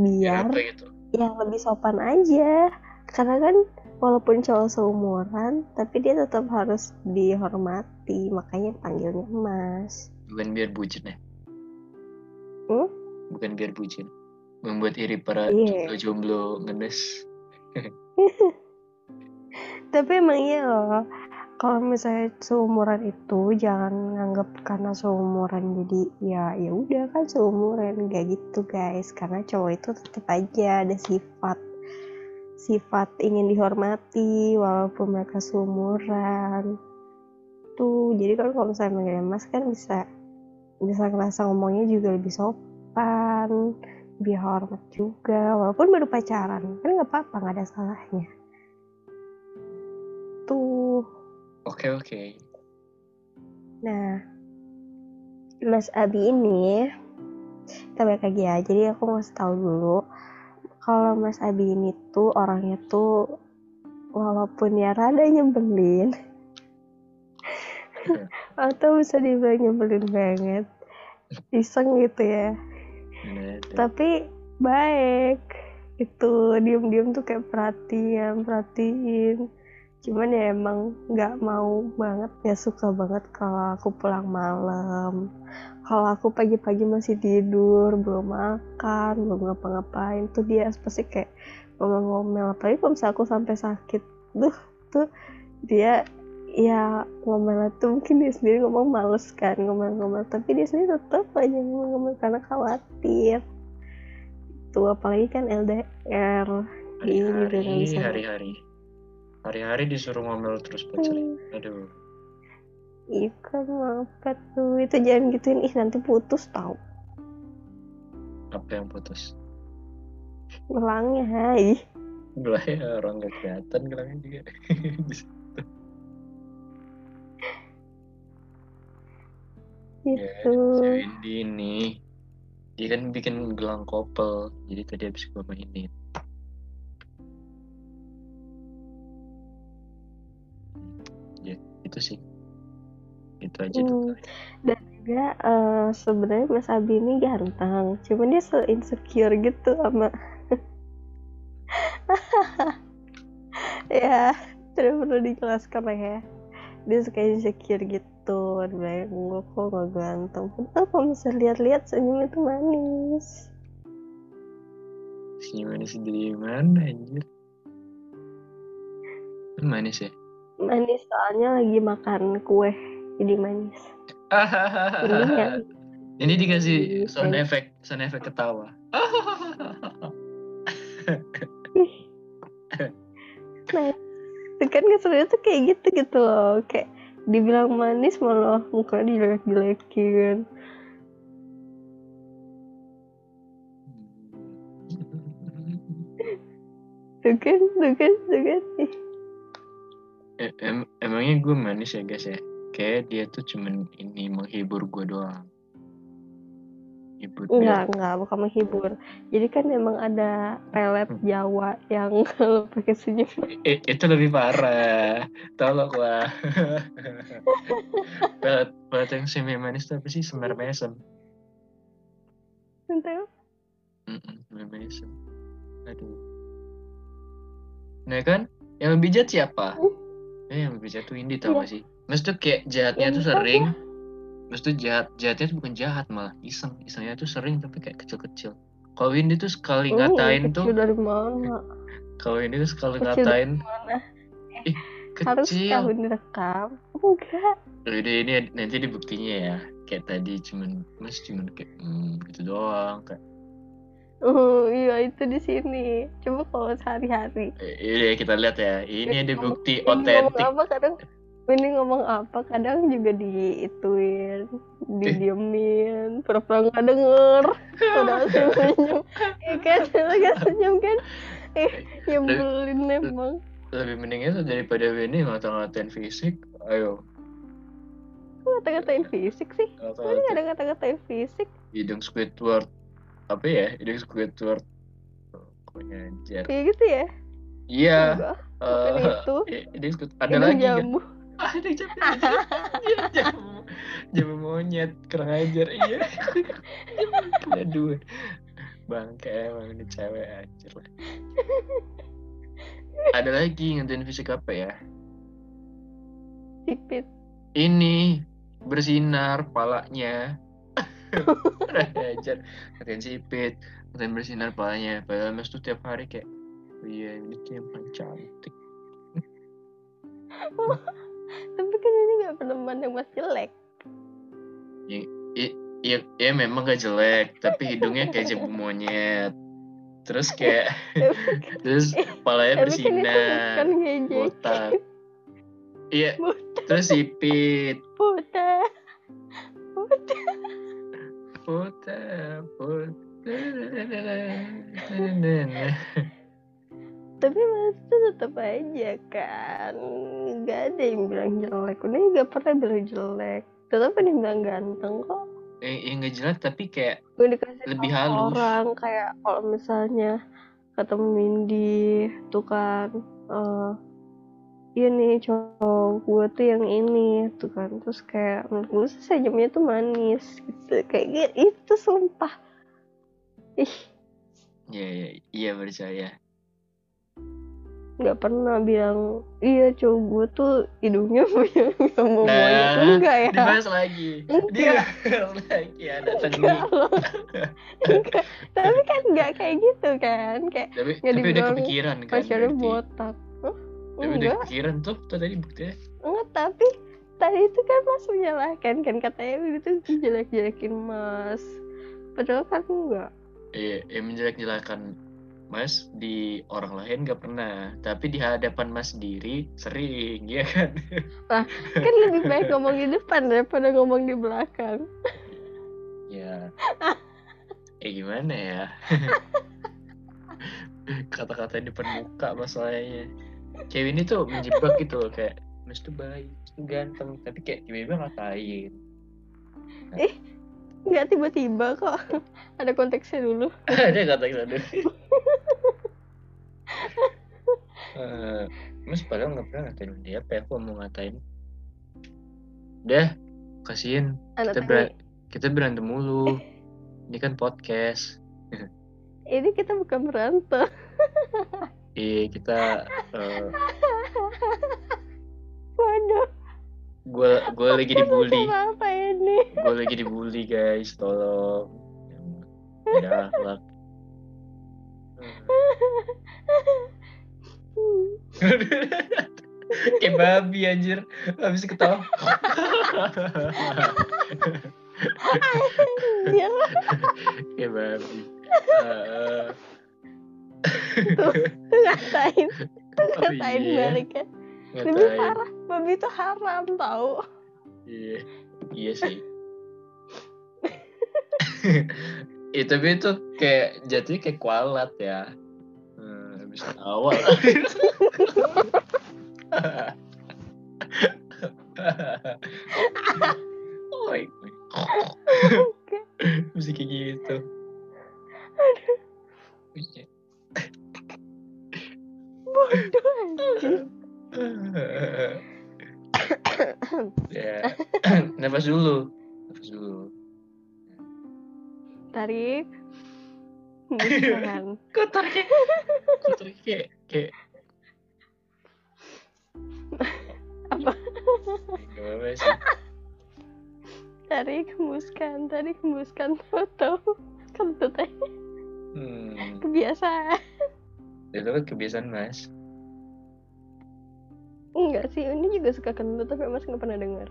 Speaker 2: Biar ya, gitu? ya lebih sopan aja. Karena kan walaupun cowok seumuran tapi dia tetap harus dihormati. Makanya panggilnya Mas.
Speaker 1: Bukan biar bucin ya
Speaker 2: hmm?
Speaker 1: bukan biar bucin. Membuat iri para yeah. jomblo ngenes. [LAUGHS]
Speaker 2: Tapi emang iya loh. Kalau misalnya seumuran itu jangan nganggap karena seumuran jadi ya ya udah kan seumuran kayak gitu guys. Karena cowok itu tetap aja ada sifat sifat ingin dihormati walaupun mereka seumuran. Tuh jadi kan kalau misalnya manggil mas kan bisa bisa ngerasa ngomongnya juga lebih sopan lebih hormat juga walaupun baru pacaran. Kan nggak apa-apa nggak ada salahnya. Tuh.
Speaker 1: Oke oke.
Speaker 2: Nah, Mas Abi ini kita balik lagi ya. Jadi aku mau tahu dulu kalau Mas Abi ini tuh orangnya tuh walaupun ya rada nyebelin atau bisa dibilang nyebelin banget. Iseng gitu ya. Tapi baik. Itu diem-diem tuh kayak perhatian perhatiin. Cuman ya emang nggak mau banget ya suka banget kalau aku pulang malam. Kalau aku pagi-pagi masih tidur belum makan belum ngapa-ngapain tuh dia pasti kayak ngomel-ngomel. Apalagi kalau misalnya aku sampai sakit tuh tuh dia ya ngomel tuh mungkin dia sendiri ngomong males kan ngomel-ngomel tapi dia sendiri tetap aja ngomel karena khawatir tuh apalagi kan LDR
Speaker 1: hari-hari hari-hari hari-hari disuruh ngomel terus pacar hmm. aduh
Speaker 2: Ikan apa tuh? Itu jangan gituin. Ih nanti putus tau.
Speaker 1: Apa yang putus?
Speaker 2: Gelangnya hai.
Speaker 1: Gelangnya orang gak kelihatan gelangnya juga. [LAUGHS]
Speaker 2: gitu.
Speaker 1: Ya, Windy ini dia kan bikin gelang kopel. Jadi tadi habis gue mainin. Ya, itu sih itu aja
Speaker 2: hmm. dan juga uh, sebenarnya Mas Abi ini ganteng cuman dia so insecure gitu sama [LAUGHS] ya tidak perlu dijelaskan lah ya dia suka insecure gitu dia gue kok gak ganteng apa bisa lihat-lihat? Senyum itu manis.
Speaker 1: Senyum manis dari mana anjir? Manis ya?
Speaker 2: Manis soalnya lagi makan kue jadi manis.
Speaker 1: Ini [LAUGHS] dikasih sound effect, sound effect ketawa. [LAUGHS]
Speaker 2: nah, itu kan kesannya tuh kayak gitu gitu loh, kayak dibilang manis malah muka dijelek-jelekin. [LAUGHS] tuh kan, tuh kan, tuh kan.
Speaker 1: Em emangnya gue manis ya guys ya? kayak dia tuh cuman ini menghibur gue doang
Speaker 2: hibur enggak enggak bukan menghibur. Jadi kan memang ada pelet hmm. Jawa yang kalau [LAUGHS] pakai senyum.
Speaker 1: Eh, itu lebih parah. Tolong lah [LAUGHS] pelet pelet yang semi manis tuh apa sih? Semar mesem
Speaker 2: entah.
Speaker 1: Semar mesem aduh. Nah kan? Yang lebih jahat siapa? Hmm? eh yang lebih jahat tuh Indi tau ya. gak sih? Tuh kayak jahatnya ya, tuh sering. Mas tuh jahat, jahatnya tuh bukan jahat malah iseng. Isengnya tuh sering tapi kayak kecil-kecil. Kalau Windy tuh sekali oh, ngatain tuh.
Speaker 2: dari mana?
Speaker 1: Kalau ini tuh sekali kecil ngatain. Ih, kecil. Harus
Speaker 2: tahun direkam. Enggak.
Speaker 1: Udah ini nanti dibuktinya ya. Kayak tadi cuman Mas cuman kayak hmm, gitu doang kayak
Speaker 2: Oh iya itu di sini. Coba kalau sehari-hari.
Speaker 1: Iya kita lihat ya. Ini ada bukti otentik.
Speaker 2: Apa kadang ini ngomong apa? Kadang juga diituin didiemin pura-pura nggak denger. Udah [LAUGHS] senyum. Ya kan lagi senyum kan? Eh nyebelin emang.
Speaker 1: Lebih mending itu daripada ini ngata-ngatain fisik. Ayo.
Speaker 2: Ngata-ngatain fisik sih? Ini nggak ada ngata-ngatain fisik?
Speaker 1: Hidung Squidward. Apa ya? Hidung Squidward. Pokoknya
Speaker 2: jar kayak gitu ya?
Speaker 1: Iya.
Speaker 2: Uh, itu.
Speaker 1: hidung ada lagi jambu. kan ada jamu jamu jamu monyet kurang ajar iya. [LAUGHS] Aduh. Bangke emang ini cewek aja lah. Ada lagi ngantuin fisik apa ya?
Speaker 2: Sipit.
Speaker 1: Ini bersinar palanya. Ajar. Ngatain sipit ngatain bersinar palanya. Padahal mas tuh tiap hari kayak oh iya ini tuh yang paling cantik [LAUGHS]
Speaker 2: tapi kan ini gak pernah mandang mas jelek.
Speaker 1: Ya, ya, ya, ya memang gak jelek tapi hidungnya kayak jebu monyet. Terus kayak [LAUGHS] terus kepalanya bersinar kan botak. Iya terus sipit.
Speaker 2: Botak botak.
Speaker 1: Botak botak
Speaker 2: tapi mas itu tetap aja kan. Nggak ada yang bilang jelek. Udah nggak pernah bilang jelek. Tetap ada yang bilang ganteng kok.
Speaker 1: Eh yang nggak jelek tapi kayak lebih halus.
Speaker 2: orang kayak kalau misalnya ketemu Mindy tuh kan uh, iya nih cowok gue tuh yang ini tuh kan. Terus kayak menurut gue sih senyumnya tuh manis gitu. Kayak gitu itu sumpah. Ih.
Speaker 1: Iya iya iya percaya
Speaker 2: nggak pernah bilang iya cowok gue tuh hidungnya [LAUGHS] punya mau nah, enggak ya.
Speaker 1: dibahas lagi.
Speaker 2: Enggak.
Speaker 1: dibahas lagi ada teknik
Speaker 2: tapi kan nggak kayak gitu kan kayak
Speaker 1: tapi, tapi udah kepikiran kan
Speaker 2: pacarnya botak. Huh?
Speaker 1: tapi udah kepikiran tuh tuh tadi buktinya.
Speaker 2: Enggak tapi tadi itu kan mas menyalahkan kan katanya itu jelek-jelekin mas. Padahal kan enggak.
Speaker 1: Iya ya menjelek-jelekan Mas di orang lain gak pernah, tapi di hadapan Mas sendiri sering, ya kan? [LAUGHS]
Speaker 2: Lah, kan lebih baik ngomong di depan daripada ngomong di belakang.
Speaker 1: ya, eh gimana ya? [LAUGHS] Kata-kata di depan muka masalahnya. Cewek ini tuh menjebak gitu loh, kayak Mas tuh baik, tuh ganteng, tapi kayak tiba-tiba ngatain.
Speaker 2: Eh, nggak tiba-tiba kok. Ada konteksnya dulu. [LAUGHS]
Speaker 1: Ada kata dulu. Uh, mas padahal nggak pernah ngatain dia apa ya aku mau ngatain? Udah kasihin. Kita, ber kita berantem mulu. Ini kan podcast. [LAUGHS]
Speaker 2: Ini kita bukan berantem.
Speaker 1: Iya kita uh,
Speaker 2: waduh.
Speaker 1: Gue gue lagi dibully.
Speaker 2: apa ini.
Speaker 1: Gue lagi dibully guys. Tolong. Ya [LAUGHS] akhlak [LAUGHS] Kayak babi anjir. Habis ketawa. Kayak babi. Uh,
Speaker 2: Tuh, ngatain. Ngatain oh, iya. balik kan. Lebih parah. Babi itu haram tau.
Speaker 1: Iya. Iya sih. [LAUGHS] ya, tapi itu kayak jatuhnya kayak kualat ya. Habis awal. oh my Mesti kayak gitu.
Speaker 2: Aduh. Bodoh anjing.
Speaker 1: ya. Nafas dulu. Nafas dulu.
Speaker 2: Tarik.
Speaker 1: Kok tarik? Kok tarik kayak kayak
Speaker 2: apa?
Speaker 1: Apa sih.
Speaker 2: Tarik hembuskan tarik hembuskan foto. Kentut aja. Hmm. kebiasaan.
Speaker 1: Itu kan kebiasaan mas.
Speaker 2: Enggak sih ini juga suka kentut tapi mas nggak pernah dengar.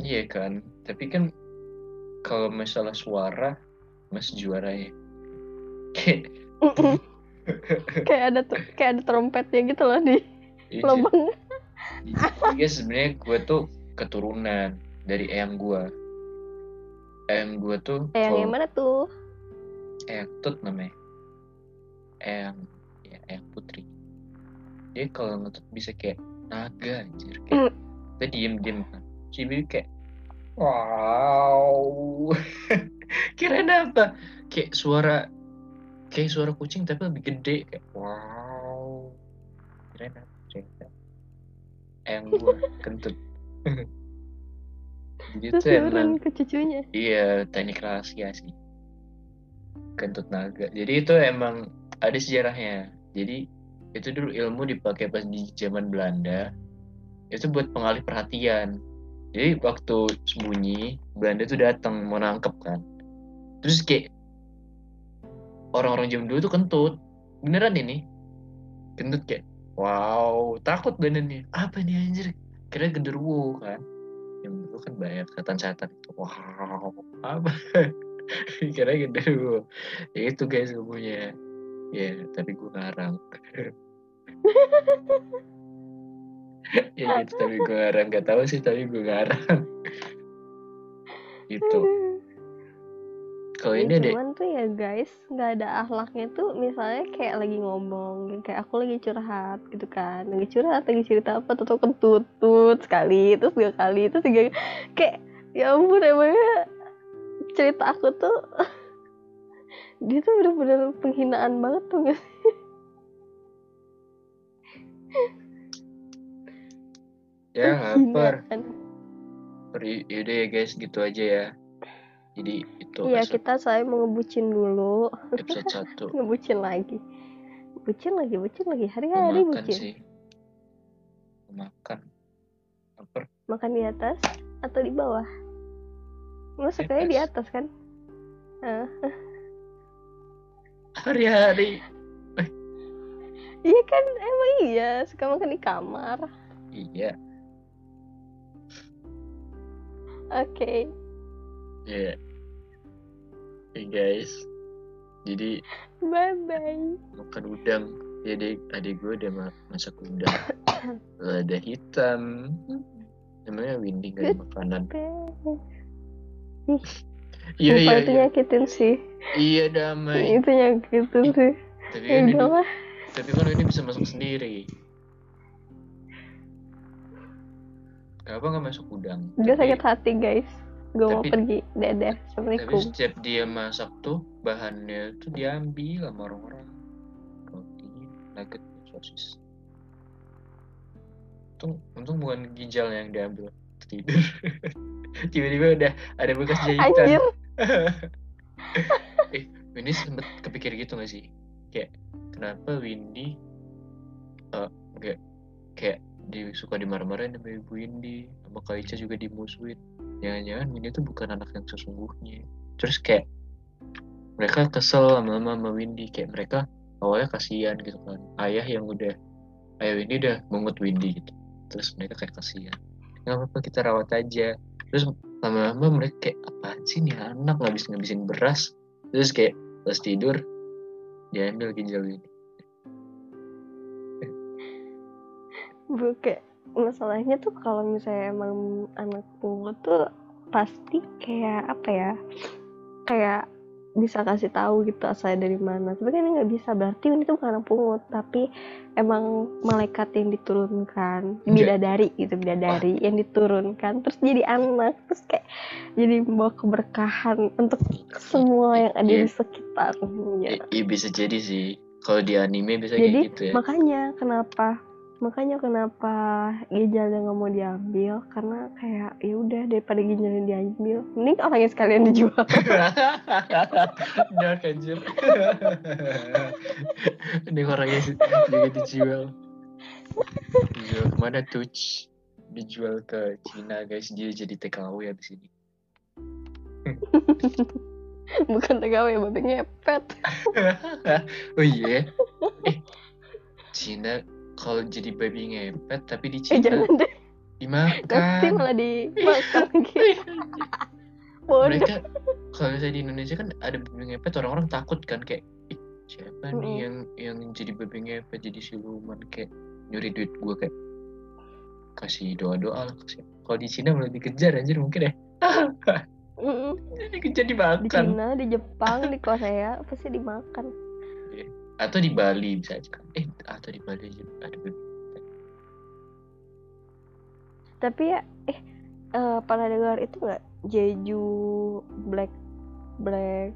Speaker 1: Iya kan tapi kan kalau masalah suara mas juara ya kayak [LAUGHS]
Speaker 2: kayak ada kayak ada trompetnya gitu loh di iya, lubang.
Speaker 1: Iya sebenarnya gue tuh keturunan dari eyang gue eyang gue tuh
Speaker 2: eyang yang mana tuh?
Speaker 1: Eyang tut namanya. Eyang ya eyang putri. Dia kalau ngetut bisa kayak naga anjir kayak mm. kita diem diem kan cibi kayak wow. [LAUGHS] Kira apa? Kayak suara kayak suara kucing tapi lebih gede kayak wow kira apa cerita yang gue kentut. [LAUGHS]
Speaker 2: Jadi itu emang ke cucunya
Speaker 1: iya teknik rahasia sih. Kentut naga. Jadi itu emang ada sejarahnya. Jadi itu dulu ilmu dipakai pas di zaman Belanda. Itu buat pengalih perhatian. Jadi waktu sembunyi Belanda tuh datang mau nangkep kan. Terus kayak orang-orang zaman dulu tuh kentut. Beneran ini? Kentut kayak wow takut nih apa nih anjir? Kira genderuwo kan. Yang dulu kan banyak setan-setan itu. Wow apa? [LAUGHS] Kira genderuwo. Ya itu guys gue punya ya tapi gue ngarang. [LAUGHS] Ya gitu tapi gue ngarang. Gak tahu sih tapi gue ngarang. [LAUGHS] Gitu kalau
Speaker 2: ini ada cuman tuh ya guys nggak ada akhlaknya tuh misalnya kayak lagi ngomong kayak aku lagi curhat gitu kan. Lagi curhat lagi cerita apa tuh kentutut sekali terus dua kali terus tiga kayak ya ampun emangnya cerita aku tuh [LAUGHS] dia tuh bener-bener penghinaan banget tuh gak sih?
Speaker 1: Ya [LAUGHS] lapar. Yaudah ya guys gitu aja ya jadi itu
Speaker 2: iya kita saya mau ngebucin dulu.
Speaker 1: Episode satu. [LAUGHS]
Speaker 2: Ngebucin lagi. Bucin lagi bucin lagi. Hari-hari bucin.
Speaker 1: sih. Makan.
Speaker 2: Apa makan di atas atau di bawah? Lu sukanya di atas. kan? [LAUGHS]
Speaker 1: Hari-hari.
Speaker 2: Iya kan? Emang iya suka makan di kamar.
Speaker 1: Iya.
Speaker 2: Oke. Okay.
Speaker 1: Iya. Yeah. Okay, guys. jadi
Speaker 2: bye bye
Speaker 1: makan udang. Ya adik gue udah masak udang. [COUGHS] Ada hitam. Namanya Windy gak ada makanan.
Speaker 2: iya [LAUGHS] iya itu iya. nyakitin sih.
Speaker 1: Iya damai.
Speaker 2: Itu nyakitin sih.
Speaker 1: tapi kan ini tapi kan ini bisa masuk sendiri. Kenapa nggak masuk udang?
Speaker 2: Dia sakit hati guys. Gue mau pergi. Dadah. Assalamualaikum.
Speaker 1: Tapi setiap dia masak tuh bahannya tuh diambil sama orang-orang. Roti, nugget, sosis. Untung, untung bukan ginjal yang diambil tidur. [LAUGHS] Tiba-tiba udah ada bekas jahitan. [LAUGHS] Eh, Windy sempet kepikir gitu gak sih? Kayak kenapa Windy uh, kayak kayak di suka dimarah-marahin sama ibu Indi sama Kaica juga dimusuhin jangan-jangan Windy itu bukan anak yang sesungguhnya. Terus kayak mereka kesel sama mama Windy kayak mereka awalnya kasihan gitu kan. Ayah yang udah ayah Windy udah mengut Windy gitu. Terus mereka kayak kasihan. Nggak apa-apa kita rawat aja. Terus lama-lama mereka kayak apa sih nih anak? Ngabis ngabisin beras. Terus kayak pas tidur diambil ginjal Windy
Speaker 2: bu kayak masalahnya tuh kalau misalnya emang anak pungut tuh pasti kayak apa ya kayak bisa kasih tahu gitu asal dari mana. Tapi kan ini nggak bisa berarti ini tuh bukan anak pungut tapi emang malaikat yang diturunkan bidadari gitu bidadari yang diturunkan terus jadi anak terus kayak jadi membawa keberkahan untuk semua yang ada di iya. sekitar
Speaker 1: Iya bisa jadi sih. Kalau di anime bisa
Speaker 2: jadi,
Speaker 1: kayak gitu ya.
Speaker 2: makanya kenapa makanya kenapa ginjalnya nggak mau diambil? Karena kayak ya udah daripada ginjalnya diambil mending orangnya sekalian dijual. [LAUGHS]
Speaker 1: Anjir. Ini orangnya juga dijual. Dijual ke mana tuh? Dijual ke Cina guys. Dia jadi TKW di sini. [LAUGHS]
Speaker 2: Bukan TKW babi ngepet
Speaker 1: oh iya. Eh Cina kalau jadi babi ngepet tapi di eh,
Speaker 2: Cina eh,
Speaker 1: dimakan.
Speaker 2: Tapi malah dimakan gitu.
Speaker 1: Mereka kalau misalnya di Indonesia kan ada babi ngepet orang-orang takut kan kayak siapa mm nih yang yang jadi babi ngepet jadi siluman? Kayak nyuri duit gue kayak kasih doa-doa lah kasih. Kalau di Cina malah dikejar anjir mungkin ya. [LAUGHS] Dikejar dimakan.
Speaker 2: Di Cina di Jepang di Korea pasti dimakan
Speaker 1: atau di Bali bisa aja eh atau di Bali aja. Ada
Speaker 2: tapi ya eh uh, pernah dengar itu nggak? Jeju Black Black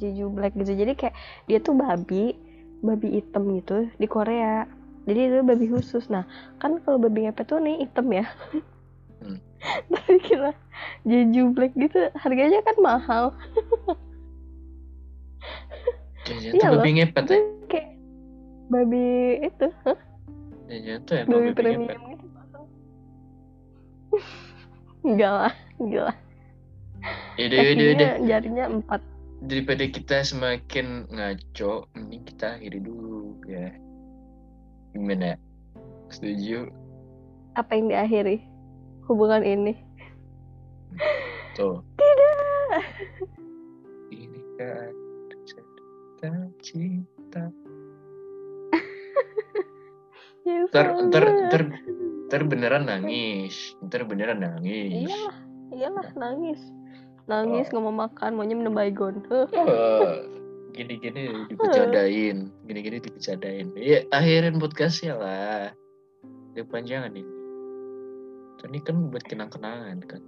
Speaker 2: Jeju Black gitu. Jadi kayak dia tuh babi babi hitam gitu di Korea. Jadi itu babi khusus. Nah kan kalau babi ngepet tuh nih hitam ya. Hmm. [LAUGHS] tapi kira Jeju Black gitu harganya kan mahal [LAUGHS]
Speaker 1: Jajan iya babi ngepet ya?
Speaker 2: Kayak babi itu,
Speaker 1: hah? Jajan tuh emang babi, babi ngepet. Gitu. [LAUGHS]
Speaker 2: enggak lah, enggak lah.
Speaker 1: Yaudah, yaudah, yaudah.
Speaker 2: Jarinya empat.
Speaker 1: Daripada kita semakin ngaco, ini kita akhiri dulu ya. Gimana? Setuju?
Speaker 2: Apa yang diakhiri? Hubungan ini?
Speaker 1: Tuh.
Speaker 2: Tidak.
Speaker 1: Ini kan cinta [LAUGHS] ya, ntar ntar ntar ntar beneran nangis. Ntar beneran nangis.
Speaker 2: Iyalah iyalah nangis. Nangis nggak oh. mau makan maunya minum baygon. Oh,
Speaker 1: gini-gini dibicarain gini-gini dibicarain ya akhirin podcastnya lah. Udah panjangan ini. Ini kan buat kenang-kenangan kan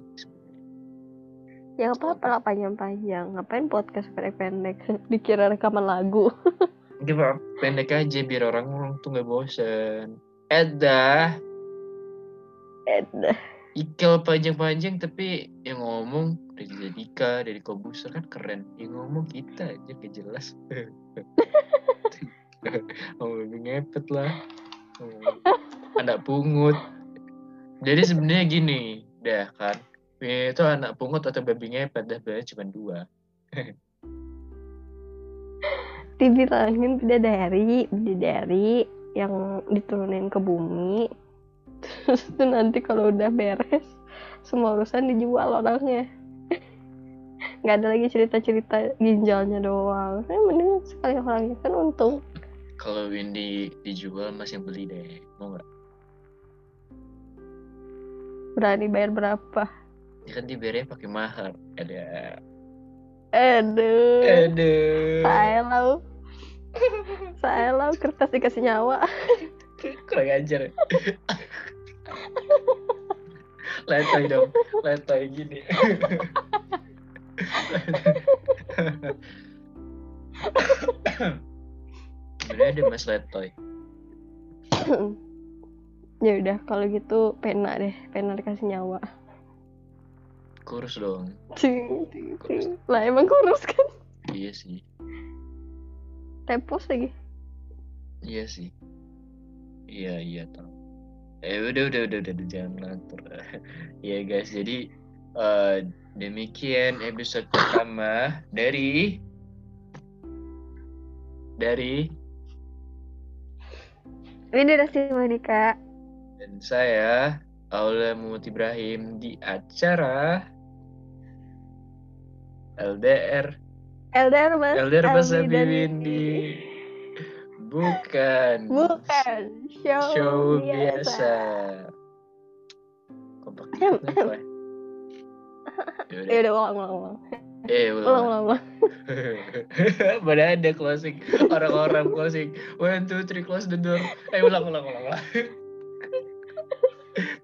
Speaker 2: Ya apa-apa lah panjang-panjang. Ngapain podcast pendek-pendek? [LAUGHS] Dikira rekaman lagu. [LAUGHS]
Speaker 1: Gak pendek aja biar orang-orang tuh gak bosen. Eda.
Speaker 2: Eda.
Speaker 1: Ikel panjang-panjang tapi yang ngomong dari Dika, dari Kobuser kan keren. Yang ngomong kita aja gak jelas. [LAUGHS] oh, lebih ngepet lah. Oh, anak pungut. Jadi sebenarnya gini, dah kan itu anak pungut atau babi ngepet dah cuma dua. [LAUGHS]
Speaker 2: Dibilangin bidadari bidadari yang diturunin ke bumi. Terus itu nanti kalau udah beres semua urusan dijual orangnya. [LAUGHS] Nggak ada lagi cerita-cerita ginjalnya doang. Saya mending sekali orangnya kan untung.
Speaker 1: Kalau Windy dijual masih beli deh mau nggak?
Speaker 2: Berani bayar berapa
Speaker 1: ya kan dibayarnya pakai mahar. Ada.
Speaker 2: Aduh.
Speaker 1: Aduh.
Speaker 2: Saya lau saya lau kertas dikasih nyawa.
Speaker 1: Kurang ajar. Letoy dong. Letoy gini. Bener ada mas letoy.
Speaker 2: Ya udah kalau gitu pena deh. Pena dikasih nyawa
Speaker 1: kurus dong.
Speaker 2: Cing, cing, cing. lah emang kurus kan?
Speaker 1: Iya sih.
Speaker 2: Tepos lagi?
Speaker 1: Iya sih. Iya iya tau. Eh udah udah udah udah, udah jangan ngatur. [LAUGHS] Ya guys jadi uh, demikian episode pertama dari dari
Speaker 2: ini udah sih Monica.
Speaker 1: Dan saya Aula Muhammad Ibrahim di acara LDR
Speaker 2: LDR Mas
Speaker 1: LDR Mas
Speaker 2: dan
Speaker 1: Windy bukan
Speaker 2: bukan show,
Speaker 1: show
Speaker 2: biasa,
Speaker 1: biasa. Kompak [LAUGHS]
Speaker 2: ya udah ulang ulang ulang
Speaker 1: Eh,
Speaker 2: ulang
Speaker 1: ulang.
Speaker 2: ulang, ulang. [LAUGHS]
Speaker 1: Mana ada closing orang-orang closing. One, two, three, close the door. Eh, ulang, ulang, ulang, ulang. [LAUGHS]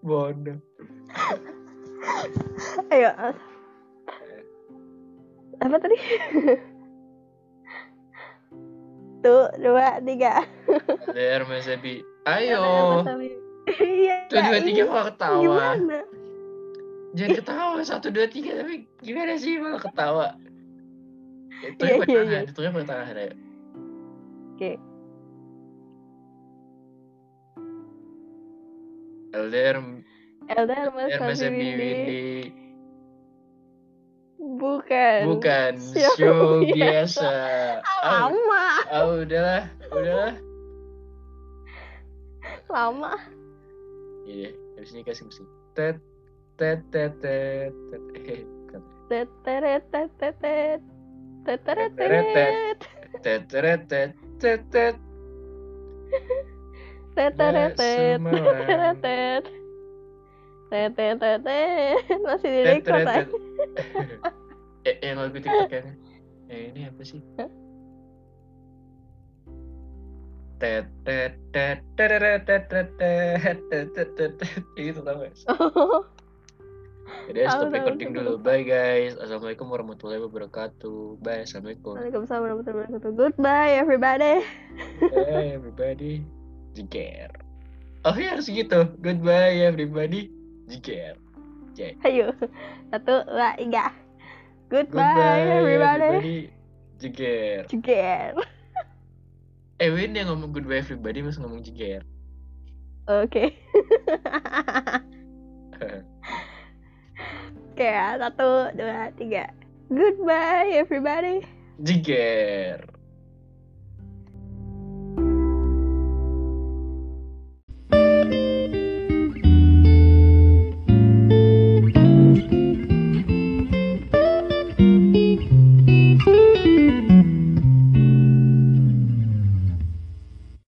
Speaker 1: Bodoh.
Speaker 2: ayo apa tadi tuh dua tiga
Speaker 1: LDR Mas Abi. Ayo.
Speaker 2: iya
Speaker 1: Tuh, dua, tiga,
Speaker 2: ini
Speaker 1: malah ketawa.
Speaker 2: gimana
Speaker 1: Jangan ketawa. Satu, dua, tiga. Tapi gimana sih malah ketawa? Itu
Speaker 2: Iya,
Speaker 1: yang
Speaker 2: iya, iya.
Speaker 1: Itu yang pertengahan. Ayo.
Speaker 2: oke
Speaker 1: LDR,
Speaker 2: LDR Mas Abi. Bukan
Speaker 1: Bukan
Speaker 2: Show
Speaker 1: show
Speaker 2: biasa.
Speaker 1: biasa.
Speaker 2: Ah,
Speaker 1: Oh,
Speaker 2: lama
Speaker 1: oh, udahlah, udahlah.
Speaker 2: lama
Speaker 1: Iya, habis ini kasih musik. Tet, tet, tet, tet, tet. Eh, bukan.
Speaker 2: teteret teteret teteret
Speaker 1: Teteret. Tet, tet, tet, tet, tet.
Speaker 2: teteret
Speaker 1: Semalam.
Speaker 2: teteret teteret masih di
Speaker 1: Tet,
Speaker 2: record
Speaker 1: tet,
Speaker 2: ah.
Speaker 1: tet eh, yang lagu tiktokannya eh ini apa sih itu tau guys. jadi stop recording dulu bye guys assalamualaikum warahmatullahi wabarakatuh bye assalamualaikum
Speaker 2: waalaikumsalam warahmatullahi wabarakatuh goodbye everybody
Speaker 1: bye everybody jiger oh ya harus gitu goodbye everybody jiger
Speaker 2: Ayo, satu, dua, tiga. Goodbye,
Speaker 1: Goodbye
Speaker 2: everybody.
Speaker 1: everybody, jiger.
Speaker 2: Jeger. [LAUGHS]
Speaker 1: Eh Win yang ngomong goodbye everybody masih ngomong jiger.
Speaker 2: Oke. [LAUGHS] Oke, ya. satu, dua, tiga. Goodbye everybody.
Speaker 1: jiger.